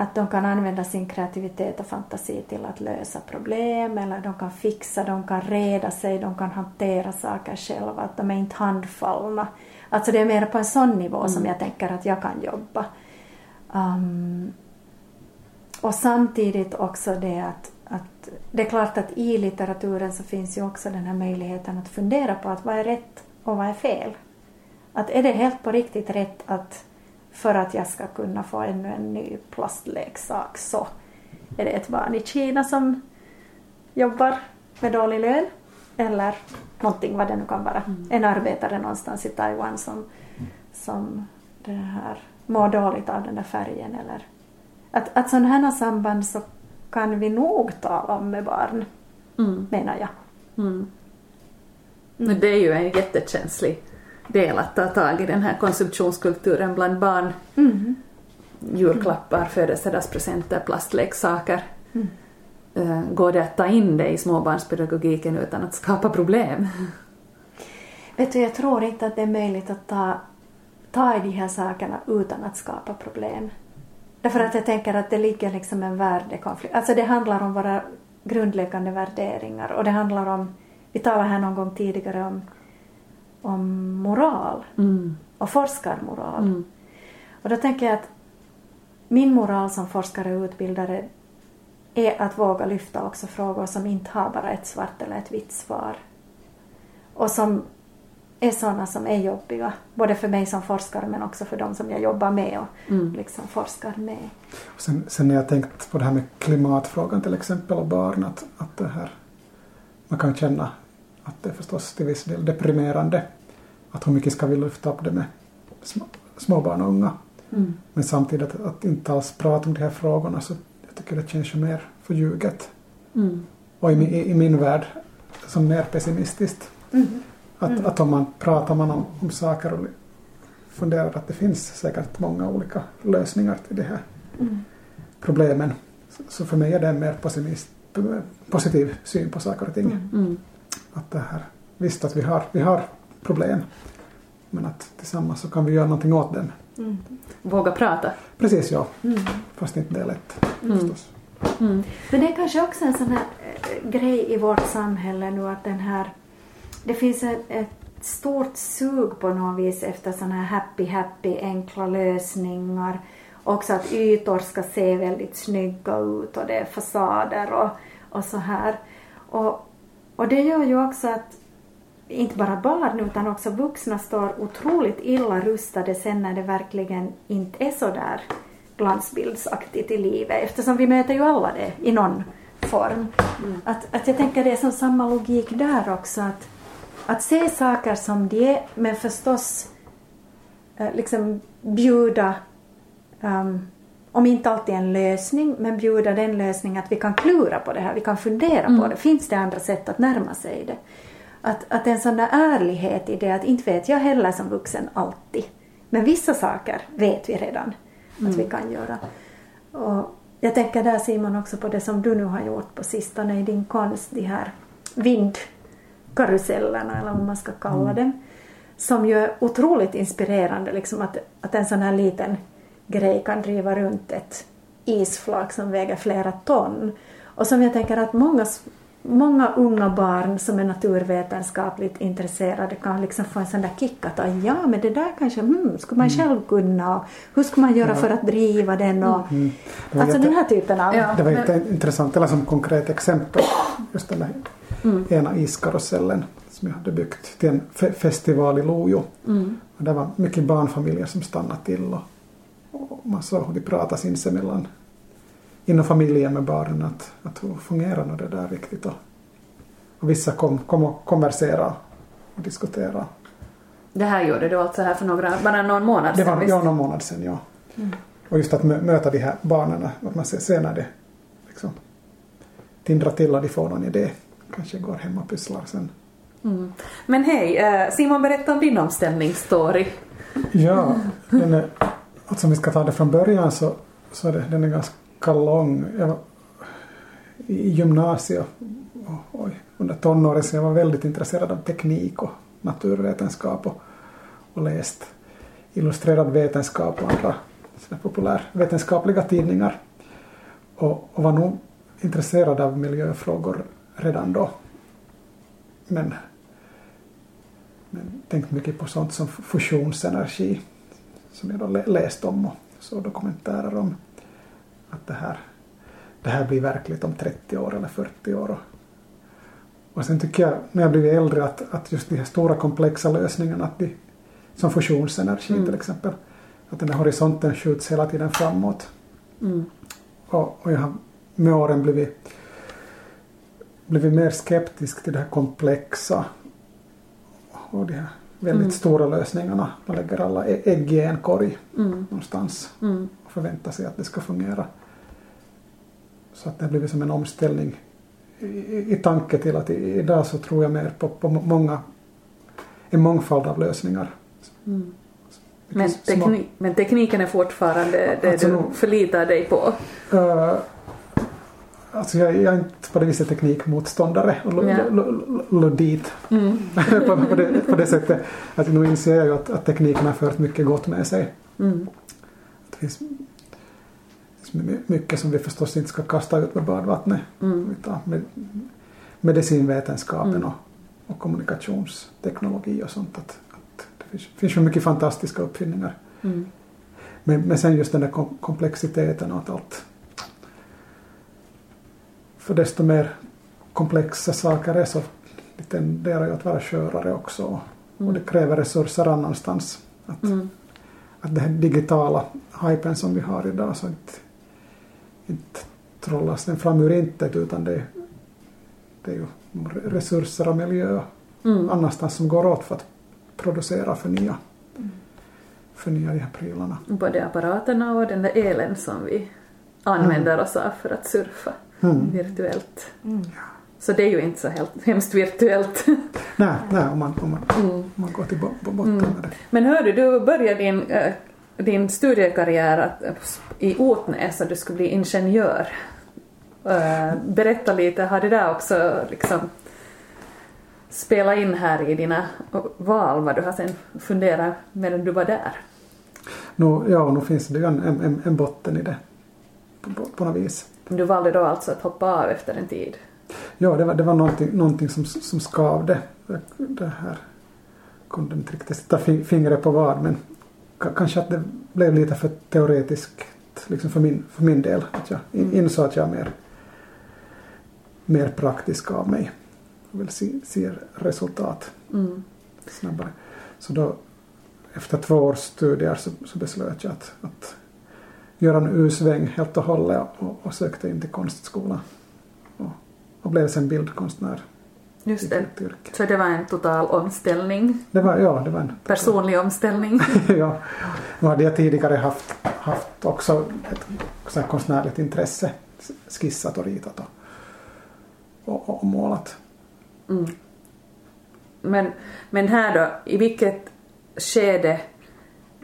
att de kan använda sin kreativitet och fantasi till att lösa problem eller de kan fixa, de kan reda sig, de kan hantera saker själva, att de är inte handfallna. Alltså det är mer på en sån nivå som jag tänker att jag kan jobba. Um, och samtidigt också det att, att det är klart att i litteraturen så finns ju också den här möjligheten att fundera på att vad är rätt och vad är fel. Att är det helt på riktigt rätt att för att jag ska kunna få ännu en ny plastleksak så är det ett barn i Kina som jobbar med dålig lön eller någonting vad det nu kan vara. En arbetare någonstans i Taiwan som, som det här, mår dåligt av den där färgen eller att, att sådana här samband så kan vi nog tala om med barn, Mm. menar jag. Men det är ju en jättekänslig del att ta tag i den här konsumtionskulturen bland barn. Mm. Julklappar, födelsedagspresenter, plastleksaker. Eh, Går det att ta in det i småbarnspedagogiken utan att skapa problem? Vet du, jag tror inte att det är möjligt att ta, ta i de här sakerna utan att skapa problem. Därför att jag tänker att det ligger liksom en värdekonflikt. Alltså det handlar om våra grundläggande värderingar och det handlar om, vi talade här någon gång tidigare om, om moral Mm. och forskarmoral. Mm. Och då tänker jag att min moral som forskare och utbildare är att våga lyfta också frågor som inte har bara ett svart eller ett vitt svar. Och som är sådana som är jobbiga, både för mig som forskare men också för de som jag jobbar med och Mm. liksom forskar med. Och Sen, sen när jag tänkt på det här med klimatfrågan till exempel och barn att, att det här man kan känna att det är förstås till viss del deprimerande att hur mycket ska vi lyfta upp det med små, småbarn och unga. Mm. Men samtidigt att, att inte alls prata om de här frågorna så jag tycker det känns ju mer förljuget. Mm. Och i, min- i, i min värld som mer pessimistiskt. Att, att om man pratar man om, om saker och funderar att det finns säkert många olika lösningar till de här problemen. Så, så för mig är det en mer pessimist, positiv syn på saker och ting. Mm. Att det här, visst att vi har, vi har problem men att tillsammans så kan vi göra någonting åt dem. Våga prata. Precis ja, fast inte det är lätt förstås. Mm. Men det är kanske också en sån här eh, grej i vårt samhälle nu att den här det finns ett, ett stort sug på något vis efter såna här happy happy enkla lösningar. Också att ytor ska se väldigt snygga ut och det är fasader och, och så här. Och, och det gör ju också att inte bara barn utan också vuxna står otroligt illa rustade sen när det verkligen inte är så där glansbildsaktigt i livet eftersom vi möter ju alla det i någon form. Att, att jag tänker det är som samma logik där också att, att se saker som de är men förstås eh, liksom bjuda um, om inte alltid en lösning, men bjuda den lösning att vi kan klura på det här, vi kan fundera på det. Finns det andra sätt att närma sig det? Att, att en sån där ärlighet i det att inte vet jag heller som vuxen alltid. Men vissa saker vet vi redan att vi kan göra. Och jag tänker där Simon också på det som du nu har gjort på sistone i din konst, de här vindkarusellerna eller vad man ska kalla dem. Som ju är otroligt inspirerande liksom att, att en sån här liten grej kan driva runt ett isflak som väger flera ton. Och som jag tänker att många, många unga barn som är naturvetenskapligt intresserade kan liksom få en sån där kick att ja men det där kanske, hmm, skulle man själv kunna och hur skulle man göra för att driva den och Det var alltså jätte- den här typen av Ja. Det var jätteintressant, eller som konkret exempel, just den där ena iskarusellen som jag hade byggt till en fe festival i Lojo. Mm. Och det var mycket barnfamiljer som stannade till och, hur de pratade sinsemellan inom familjen med barnen att, att hur fungerar nu det där riktigt och, och vissa kom, kom och konverserade och diskuterade. Det här gjorde du alltså här för några, bara någon månad Det sedan? var visst? ja, någon månad sedan, ja. Och just att mö- möta de här barnen, att man ser, ser när det liksom tindrar till och de får någon idé. Kanske går hem och pysslar sen. Mm. Men hej, eh, Simon berätta om din omställningsstory. Ja, den är, alltså om vi ska ta det från början så, så är det, den är ganska lång. Jag var i gymnasiet och, och under tonåren så jag var väldigt intresserad av teknik och naturvetenskap och, och läst illustrerad vetenskap och andra populärvetenskapliga tidningar. Och, och var nog intresserad av miljöfrågor redan då. Men men tänkt mycket på sånt som fusionsenergi som jag då lä- läst om och så dokumentärer om att det här, det här blir verkligt om 30 år eller 40 år. Och, och sen tycker jag när jag blivit äldre att, att just de här stora komplexa lösningarna att de, som fusionsenergi Mm. till exempel att den här horisonten skjuts hela tiden framåt. Mm. Och, och jag har med åren blivit, blivit mer skeptisk till det här komplexa och de här väldigt Mm. stora lösningarna. Man lägger alla ägg i en korg Mm. någonstans Mm. och förväntar sig att det ska fungera. Så att det har blivit som en omställning i, i, tanke till att i, idag så tror jag mer på, på många, en mångfald av lösningar. Mm. Men, Mycket små- tekni- men tekniken är fortfarande det Alltså du förlitar dig på. Uh, alltså jag, jag är inte på det viset teknikmotståndare och dit Mm. på, på, det, på det sättet att nu inser jag ju att, att tekniken har fört mycket gott med sig. Mm. Det finns, mycket som vi förstås inte ska kasta ut med badvattnet. Mm. Utan med, medicinvetenskapen Mm. och, och kommunikationsteknologi och sånt. Att, att det finns, finns ju mycket fantastiska uppfinningar. Mm. Men, men sen just den där kom, komplexiteten och att allt. För desto mer komplexa saker är så det tenderar ju att vara skörare också. Och, och det kräver resurser annanstans. Att, Mm. att den här digitala hypen som vi har idag så inte, inte trollas den fram ur intet utan det, det är ju resurser och miljö Mm. annanstans som går åt för att producera och förnya, förnya de här prylarna. Både apparaterna och den där elen som vi använder oss av för att surfa Mm. virtuellt. Mm. Så det är ju inte så helt, hemskt virtuellt. Nej, nej om, man, om, man, Mm. om man går till bo, bo, botten Mm. med det. Men hörde du började din, eh, din studiekarriär att, i Otnäs och du skulle bli ingenjör. Eh, berätta lite, har det där också liksom spelat in här i dina val vad du har sen funderat medan du var där? Nu, ja, nu finns det ju en, en, en botten i det på, på, på något vis. Du valde då alltså att hoppa av efter en tid? Ja, det var, det var någonting, någonting som, som skavde. Det här kunde inte riktigt sätta fi- fingret på vad men ka- kanske att det blev lite för teoretiskt liksom för, min, för min del. Att jag in, insåg att jag är mer, mer praktisk av mig. Jag vill se, se resultat Mm. snabbare. Så då efter två års studier så, så beslöt jag att, att göra en U-sväng helt och hållet och, och sökte in till konstskolan. Och, och blev sen bildkonstnär Just det. Så det var en total omställning, Det var, ja, det var en personlig omställning. ja. Nu hade jag tidigare haft, haft också ett konstnärligt intresse. Skissat och ritat och, och, och målat. Mm. Men, men här då, i vilket skede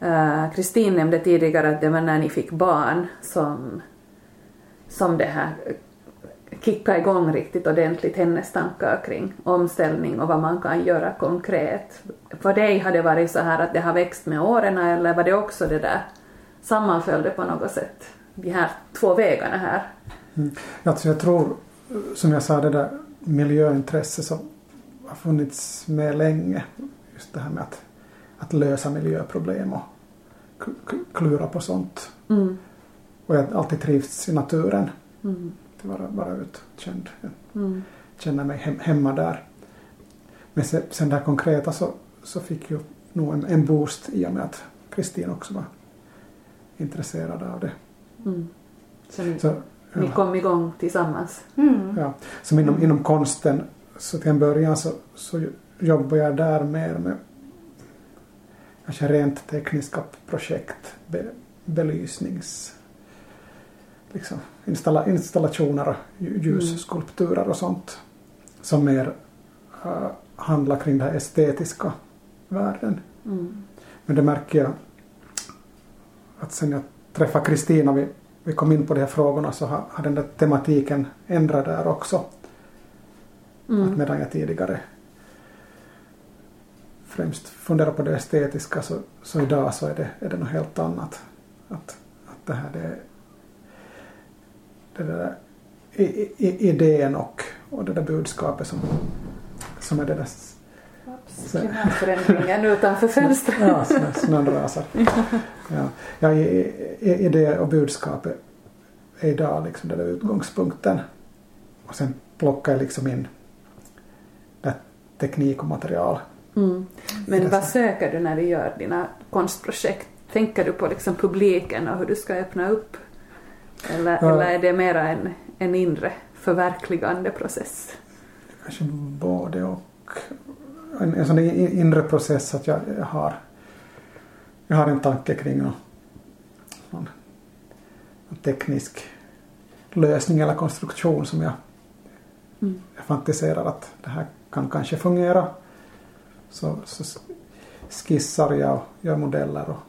Kristin Kristin nämnde tidigare att det var när ni fick barn som, som det här kickade igång riktigt ordentligt hennes tankar kring omställning och vad man kan göra konkret. För dig har det varit så här att det har växt med åren eller var det också det där sammanföll det på något sätt? De här två vägarna här. Alltså jag tror, som jag sa, det där miljöintresse som har funnits med länge. Just det här med att, att lösa miljöproblem och klura på sånt. Mm. Och jag har alltid trivts i naturen. Mm. Att vara, vara utkänd. Jag Mm. känner mig hem, hemma där. Men sen, sen där konkreta så, så fick ju nog en, en boost i och med att Kristin också var intresserad av det. Mm. Så ni, Så, ni ja, kom igång tillsammans. Mm. ja. Som inom, inom konsten, så till en början så, så jobbar jag där mer med kanske rent tekniska projekt, be, belysnings liksom, installa, installationer och lju- ljusskulpturer och sånt som mer uh, handlar kring den här estetiska världen. Mm. Men det märker jag att sen jag träffade Kristina, vi, vi kom in på de här frågorna, så har, har den där tematiken ändrat där också. Att Mm. medan jag tidigare främst funderar på det estetiska så, så idag så är det, är det något helt annat. Att, att det här det det där i, i, idén och, och det där budskapet som, som är det där Klimatförändringen utanför fönstret. Ja, snö, snön rasar. Ja, ja i, i, i det och budskapet är idag liksom den där utgångspunkten. Och sen plockar jag liksom in teknik och material. Mm. Men vad söker du när du gör dina konstprojekt? Tänker du på liksom publiken och hur du ska öppna upp? Eller, Ja. eller är det mera en, en inre förverkligande process? Kanske både och. En, en sån in- inre process att jag, jag har jag har en tanke kring någon, någon teknisk lösning eller konstruktion som jag, Mm. jag fantiserar att det här kan kanske fungera. Så, så skissar jag och gör modeller och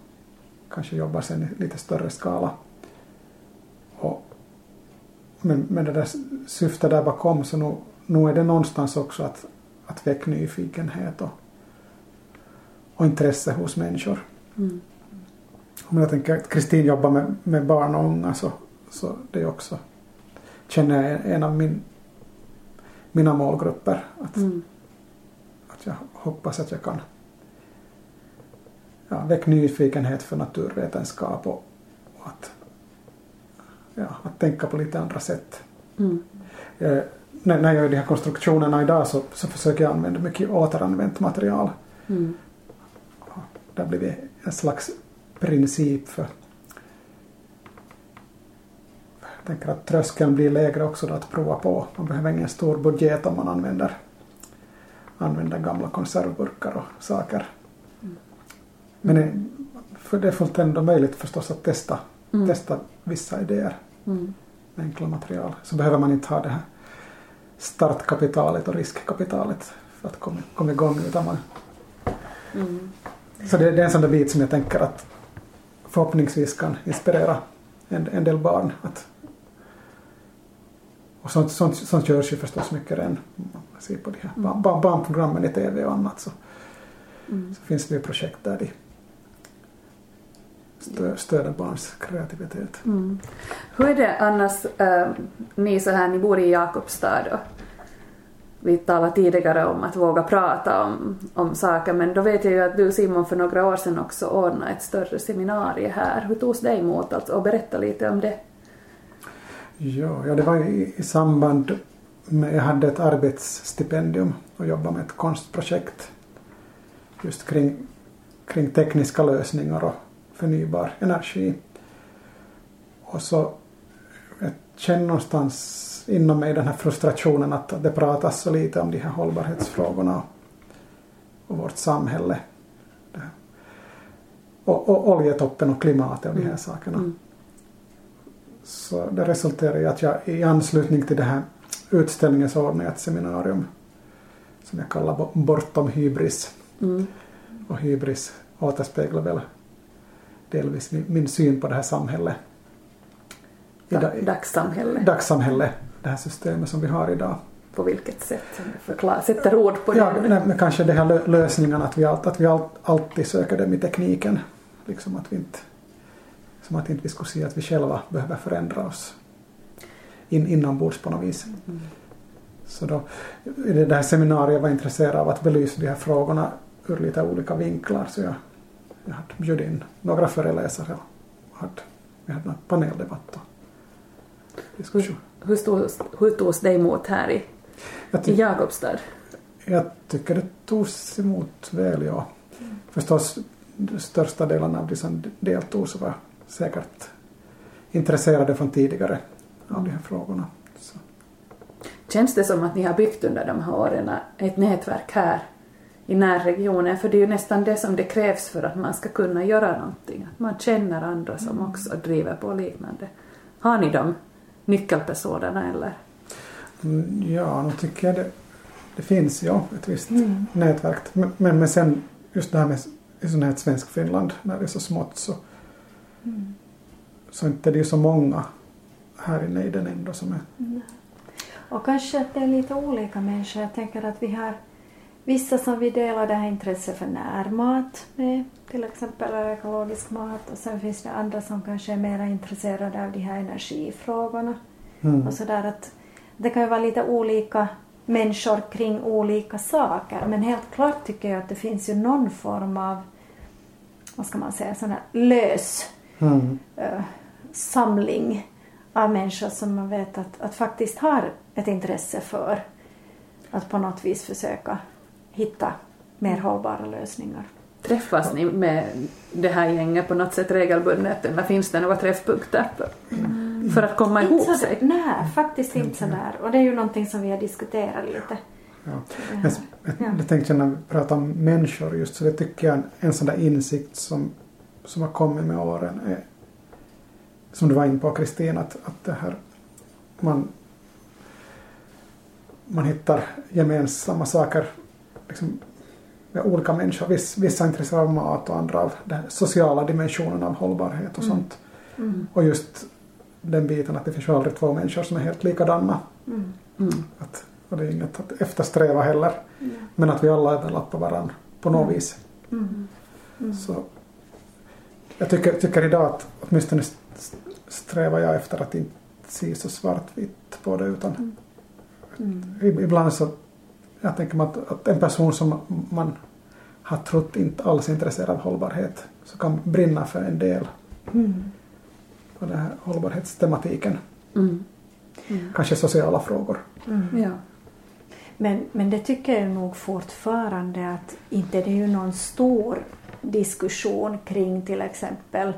kanske jobbar sen i lite större skala. Och, men, men det där syftet där bakom så nog, nog är det någonstans också att, att väcka nyfikenhet och, och intresse hos människor. Mm. Om jag tänker att Kristin jobbar med, med barn och unga så, så det är också känner jag en av min, mina målgrupper. Att, Mm. Jag hoppas att jag kan ja, väcka nyfikenhet för naturvetenskap och, och att, ja, att tänka på lite andra sätt. Mm. Eh, när, när jag gör de här konstruktionerna idag så, så försöker jag använda mycket återanvänt material. Mm. Det har blivit en slags princip för jag tänker att tröskeln blir lägre också då att prova på. Man behöver ingen stor budget om man använder, använder gamla konservburkar och saker. Men det, för det är fullt ändå möjligt förstås att testa, Mm. testa vissa idéer Mm. med enkla material. Så behöver man inte ha det här startkapitalet och riskkapitalet för att komma, komma igång utan man Mm. så det, det är en sån där bit som jag tänker att förhoppningsvis kan inspirera en, en del barn. Att, och sånt, sånt, sånt görs ju förstås mycket redan. Man ser på de här barn, barnprogrammen i TV och annat så, Mm. så finns det ju projekt där de stö, stöder barns kreativitet. Mm. Hur är det annars, äh, ni så här, ni bor i Jakobstad och vi talade tidigare om att våga prata om, om saker men då vet jag ju att du Simon för några år sedan också ordnade ett större seminarium här. Hur togs det emot alltså, och berätta lite om det? Ja, ja det var i, i samband med, jag hade ett arbetsstipendium och jobbade med ett konstprojekt just kring, kring tekniska lösningar och förnybar energi. Och så jag känner någonstans inom mig den här frustrationen att det pratas så lite om de här hållbarhetsfrågorna och, vårt samhälle. Och, och oljetoppen och klimatet och de här Mm. sakerna. Mm. Så det resulterade i att jag i anslutning till det här utställningen så ordnade jag ett seminarium som jag kallar Bo- Bortom hybris. Mm. Och hybris återspeglar väl delvis min, syn på det här samhället. I Da, da, dagssamhälle, dagssamhälle, det här systemet som vi har idag. på vilket sätt? Förklara, sätter ord på det. Ja, nej, men kanske det här lö- lösningarna att vi, allt, att vi allt, alltid söker dem i tekniken. Liksom att vi inte, som att inte vi skulle se att vi själva behöver förändra oss in, inombords på något vis. Mm. Så då, det där seminariet var jag intresserad av att belysa de här frågorna ur lite olika vinklar. Så jag, jag hade bjudit in några föreläsare och hade, vi hade en paneldebatt och diskussion. Hur, togs, hur togs det emot här i, Jag i Jakobstad? Jag tycker det togs emot väl, ja. Förstås, största delen av de som deltog så var säkert intresserade från tidigare av de här frågorna. Så. Känns det som att ni har byggt under de här åren ett nätverk här i närregionen? För det är ju nästan det som det krävs för att man ska kunna göra någonting. Att man känner andra som också driver på liknande. Har ni de nyckelpersonerna eller? Mm, Ja, nu tycker jag det, det finns ja ett visst nätverk. Men, men, men sen just det här med i sån här svensk Finland när det är så smått så, så inte det är så många här inne i den ändå som är Och kanske att det är lite olika människor. Jag tänker att vi har vissa som vi delar det här intresset för närmat med, till exempel ekologisk mat. Och sen finns det andra som kanske är mer intresserade av de här energifrågorna. Mm. Och sådär att det kan ju vara lite olika människor kring olika saker. Men helt klart tycker jag att det finns ju någon form av, vad ska man säga, sån här lös Mm. eh, samling av människor som man vet att, att faktiskt har ett intresse för att på något vis försöka hitta mer hållbara lösningar. Träffas ni med det här gänget på något sätt regelbundet eller finns det några träffpunkter för, för att komma ihop Inte så, sig? nej, faktiskt inte sådär. Och det är ju någonting som vi har diskuterat lite. Ja. Det här. Jag, jag, Ja. jag tänkte när vi pratar om människor just så det tycker jag är en, en sån där insikt som, som har kommit med åren är som du var inne på Kristina att, att det här man man hittar gemensamma saker liksom, med olika människor. Viss, vissa är intresserade av mat och andra av den sociala dimensionen av hållbarhet och sånt. Mm. Och just den biten att det finns ju aldrig två människor som är helt likadana. Mm. Mm. Att, och det är inget att eftersträva heller. Men att vi alla överlappar varandra på något vis. Mm. Mm. Så jag tycker, tycker idag att åtminstone st- strävar jag efter att inte se så svartvitt på det utan Mm. ib- ibland så jag tänker mig att, att en person som man har trott inte alls är intresserad av hållbarhet så kan brinna för en del Mm. på den här hållbarhetstematiken. Mm. Kanske sociala frågor. Mm. Ja. Men, men det tycker jag nog fortfarande att inte det är ju någon stor diskussion kring till exempel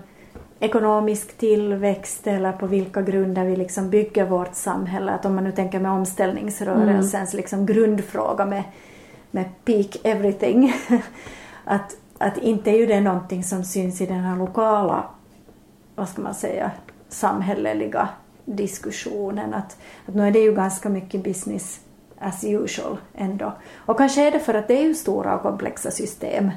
ekonomisk tillväxt eller på vilka grunder vi liksom bygger vårt samhälle. Att om man nu tänker med omställningsrörelsens liksom grundfråga med, med peak everything. att, att inte är ju det någonting som syns i den här lokala, vad ska man säga, samhälleliga diskussionen. Att, att nu är det ju ganska mycket business as usual ändå. Och kanske är det för att det är ju stora och komplexa system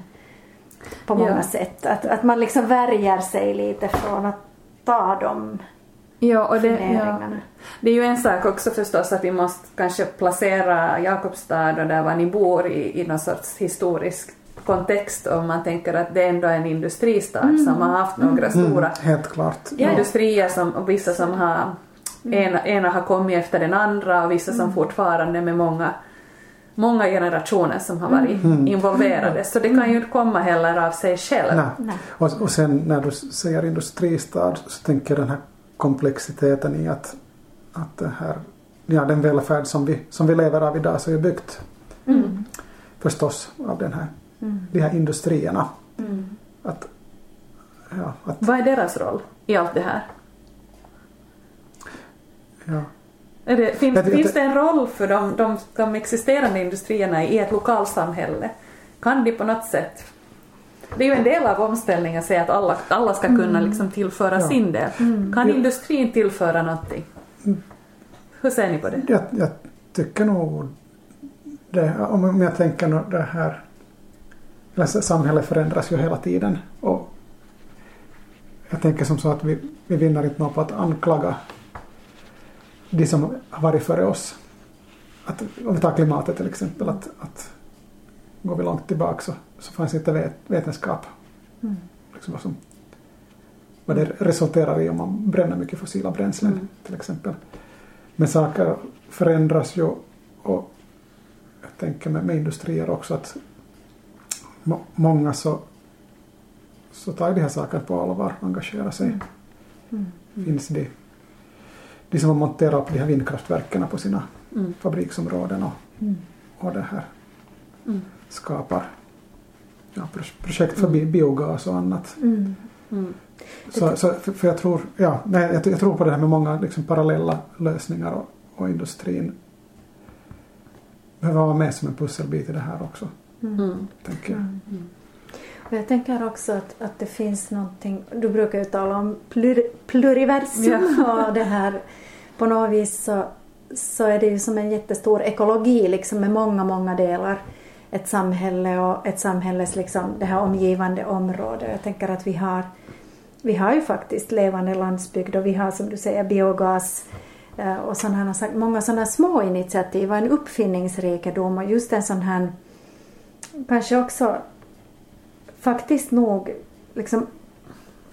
på många Ja. sätt. Att, att man liksom värjer sig lite från att ta de Ja, och det, ja. det är ju en sak också förstås att vi måste kanske placera Jakobstad och där var ni bor i, i någon sorts historisk kontext om man tänker att det ändå är en industristad som har haft några stora helt klart. Ja. industrier som, och vissa som har ena, ena har kommit efter den andra och vissa som fortfarande med många många generationer som har varit involverade så det kan ju inte komma heller av sig själv. Nej. Nej. Och, och sen när du säger industristad så tänker jag den här komplexiteten i att, att det här, ja, den välfärd som vi, som vi lever av idag så är byggt Mm. förstås av den här, Mm. de här industrierna. Mm. Att, ja, att, Vad är deras roll i allt det här? ja. Är det, finns, Jag tycker finns det en roll för de, de, de existerande industrierna i ett lokalsamhälle? Kan de på något sätt det är ju en del av omställningen att säga att alla, alla ska kunna liksom tillföra Ja. sin del. Mm. Kan industrin tillföra någonting? Hur ser ni på det? Jag, jag tycker nog det, om om jag tänker det här eller så- samhället förändras ju hela tiden och jag tänker som så att vi, vi vinner inte något på att anklaga de som har varit före oss. Att, om vi tar klimatet till exempel, att, att går vi långt tillbaka så, så fanns inte vet, vetenskap. Mm. Liksom vad, som, vad det resulterar i om man bränner mycket fossila bränslen Mm. till exempel. Men saker förändras ju och jag tänker med, med industrier också att må, många så, så tar de här sakerna på allvar och engagerar sig. Mm. Finns de, de som har monterat upp de här vindkraftverken på sina Mm. fabriksområden och, Mm. och det här skapar ja, pro- projekt för bi- biogas och annat. Mm. Mm. Så, så, för, för jag tror, ja, nej, jag, jag tror på det här med många liksom, parallella lösningar och, och industrin behöver vara med som en pusselbit i det här också, Mm. tänker jag. Och jag tänker också att, att det finns någonting, du brukar ju tala om plur, pluriversum och det här på något vis så, så är det ju som en jättestor ekologi liksom med många, många delar. Ett samhälle och ett samhälles liksom det här omgivande området. Jag tänker att vi har, vi har ju faktiskt levande landsbygd och vi har som du säger biogas eh, och sådana, många sådana små initiativ och en uppfinningsrikedom och just en sån här kanske också faktiskt nog liksom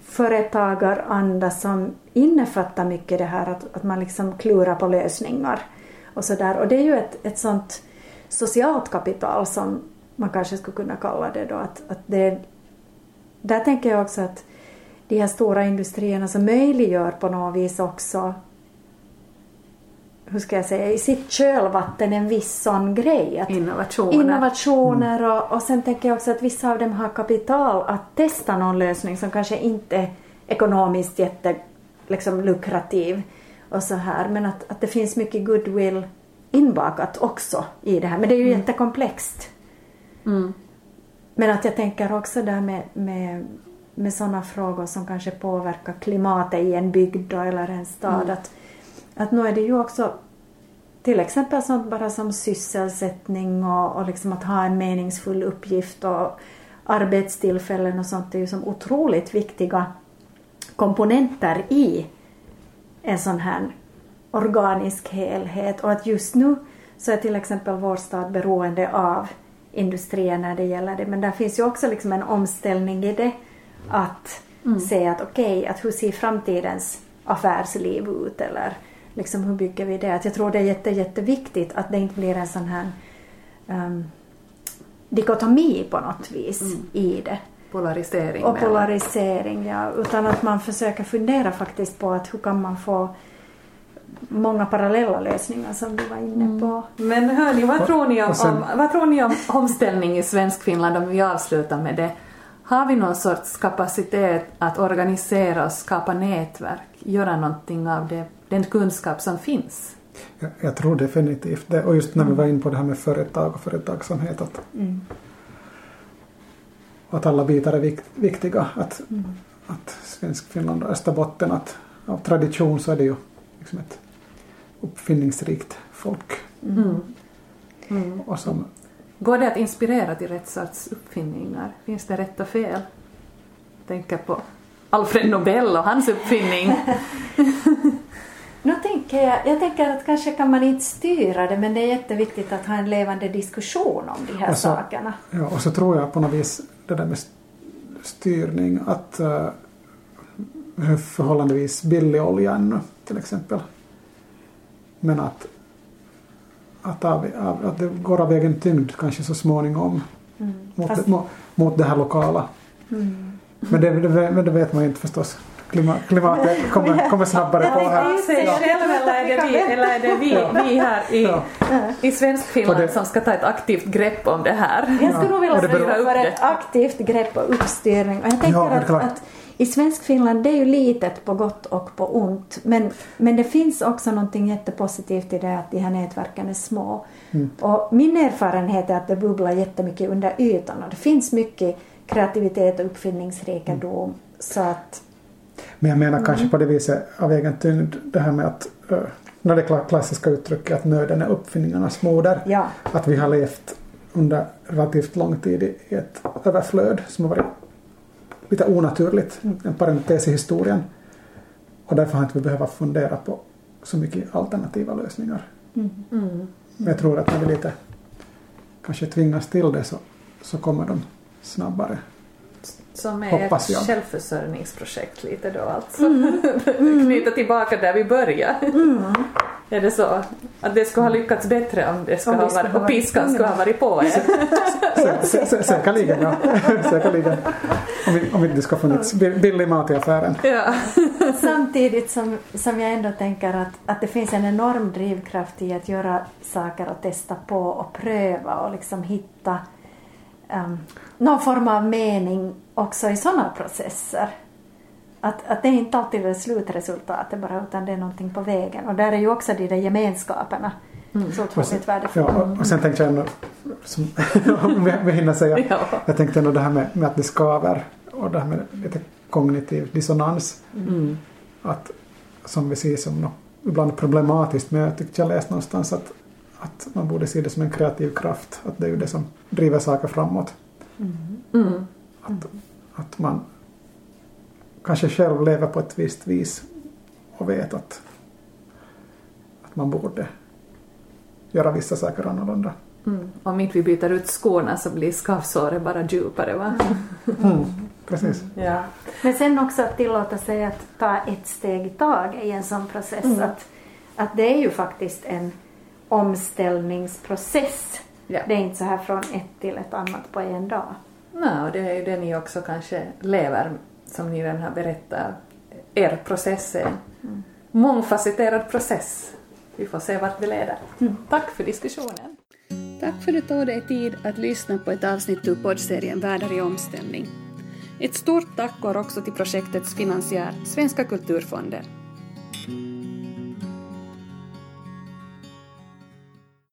företagaranda som innefattar mycket det här att, att man liksom klurar på lösningar och sådär. Och det är ju ett, ett sånt socialt kapital som man kanske skulle kunna kalla det då. Att, att det, där tänker jag också att de här stora industrierna som möjliggör på något vis också hur ska jag säga, i sitt kölvatten en viss sån grej. Att Innovationer. innovationer och, och sen tänker jag också att vissa av dem har kapital att testa någon lösning som kanske inte är ekonomiskt jätte liksom, lukrativ och så här men att, att det finns mycket goodwill inbakat också i det här men det är ju jättekomplext. Mm. Men att jag tänker också där med, med, med sådana frågor som kanske påverkar klimatet i en bygd eller en stad. Att, att nu är det ju också till exempel sånt bara som sysselsättning och, och liksom att ha en meningsfull uppgift och arbetstillfällen och sånt är ju som otroligt viktiga komponenter i en sån här organisk helhet. Och att just nu så är till exempel vår stad beroende av industrier när det gäller det. Men där finns ju också liksom en omställning i det. Att se att okej, att hur ser framtidens affärsliv ut? Eller liksom hur bygger vi det? Att jag tror det är jätte, jätteviktigt att det inte blir en sån här um, dikotomi på något vis i det. Polarisering. Och polarisering, ja. Utan att man försöker fundera faktiskt på att hur kan man få många parallella lösningar som du var inne på. Men hörni, vad tror ni om, sen- om, vad tror ni om omställning i Svenskfinland om vi avslutar med det? Har vi någon sorts kapacitet att organisera och skapa nätverk, göra någonting av det, den kunskap som finns? Jag, jag tror definitivt det. Och just när vi var inne på det här med företag och företagsamhet. Att, att alla bitar är vikt, viktiga. Att, att svensk Finland och Österbotten, att av tradition så är det ju liksom ett uppfinningsrikt folk. Mm. Och som, Går det att inspirera till rätt sorts uppfinningar? Finns det rätt och fel? Tänker på Alfred Nobel och hans uppfinning. Nu tänker jag, jag tänker att kanske kan man inte styra det men det är jätteviktigt att ha en levande diskussion om de här så- sakerna. ja, och så tror jag på något vis det där med st- styrning att uh, förhållandevis billig olja ännu till exempel. Men att, att, av, av, att det går av egen tyngd kanske så småningom mot, Fast- mot, mot det här lokala. Men, det, det, men det vet man ju inte förstås. Klima, klimatet kommer, kommer snabbare på här. sig själv eller är det vi, eller är det vi, vi här i, Ja. i Svenskfinland Och det- som ska ta ett aktivt grepp om det här? Jag skulle nog vilja det styra för ett aktivt grepp och uppstyrning. Och jag tänker Ja, det är att, att i svensk Finland det är ju litet på gott och på ont. Men, men det finns också någonting jättepositivt i det att de här nätverken är små. Mm. Och min erfarenhet är att det bubblar jättemycket under ytan och det finns mycket kreativitet och uppfinningsrikedom. Så att Men jag menar kanske på det viset av egen tyngd det här med att uh, när det kla- klassiska uttrycket att nöden är uppfinningarnas moder. ja, Att vi har levt under relativt lång tid i ett överflöd som har varit lite onaturligt. En parentes i historien. Och därför har inte vi behövt fundera på så mycket alternativa lösningar. Mm. Men jag tror att när vi lite kanske tvingas till det så, så kommer de snabbare. Som är Hoppas ett jag. självförsörjningsprojekt lite då alltså. Knyta tillbaka där vi började. Är det så? Att det skulle ha lyckats bättre om det skulle Om ha skulle varit, och piskan skulle ha varit på er. Sä- sä- sä- Säkerligen, ja. Säkerligen. Om, vi, om det ska ha funnits bi- billig mat i affären. Ja. samtidigt som, som jag ändå tänker att, att det finns en enorm drivkraft i att göra saker och testa på och pröva och liksom hitta um, någon form av mening också i sådana processer. Att, att det är inte alltid är slutresultatet bara utan det är någonting på vägen och där är ju också de där gemenskaperna mm. så otroligt värdefulla. Ja, och sen tänkte jag ändå, som, om vi hinner säga, ja. jag tänkte ändå det här med, med att det skaver och det här med lite kognitiv dissonans. Mm. Att, som vi ser som något ibland problematiskt men jag tyckte jag läste någonstans att, att man borde se det som en kreativ kraft. Att det är ju det som driver saker framåt. Mm. Mm. Att, att man kanske själv lever på ett visst vis och vet att, att man borde göra vissa saker annorlunda. Mm. Om inte vi byter ut skorna så blir skavsåret bara djupare va? Mm. Precis. Ja. Men sen också att tillåta sig att ta ett steg i taget i en sån process. Mm. Att, att det är ju faktiskt en omställningsprocess. Ja. Det är inte så här från ett till ett annat på en dag. Nej, och det är ju det ni också kanske lever som ni redan har berättat. Er process är en mm. mångfacetterad process. Vi får se vart det leder. Mm. Tack för diskussionen. Tack för att du tog dig tid att lyssna på ett avsnitt ur poddserien Världar i omställning. Ett stort tack går också till projektets finansiär Svenska kulturfonder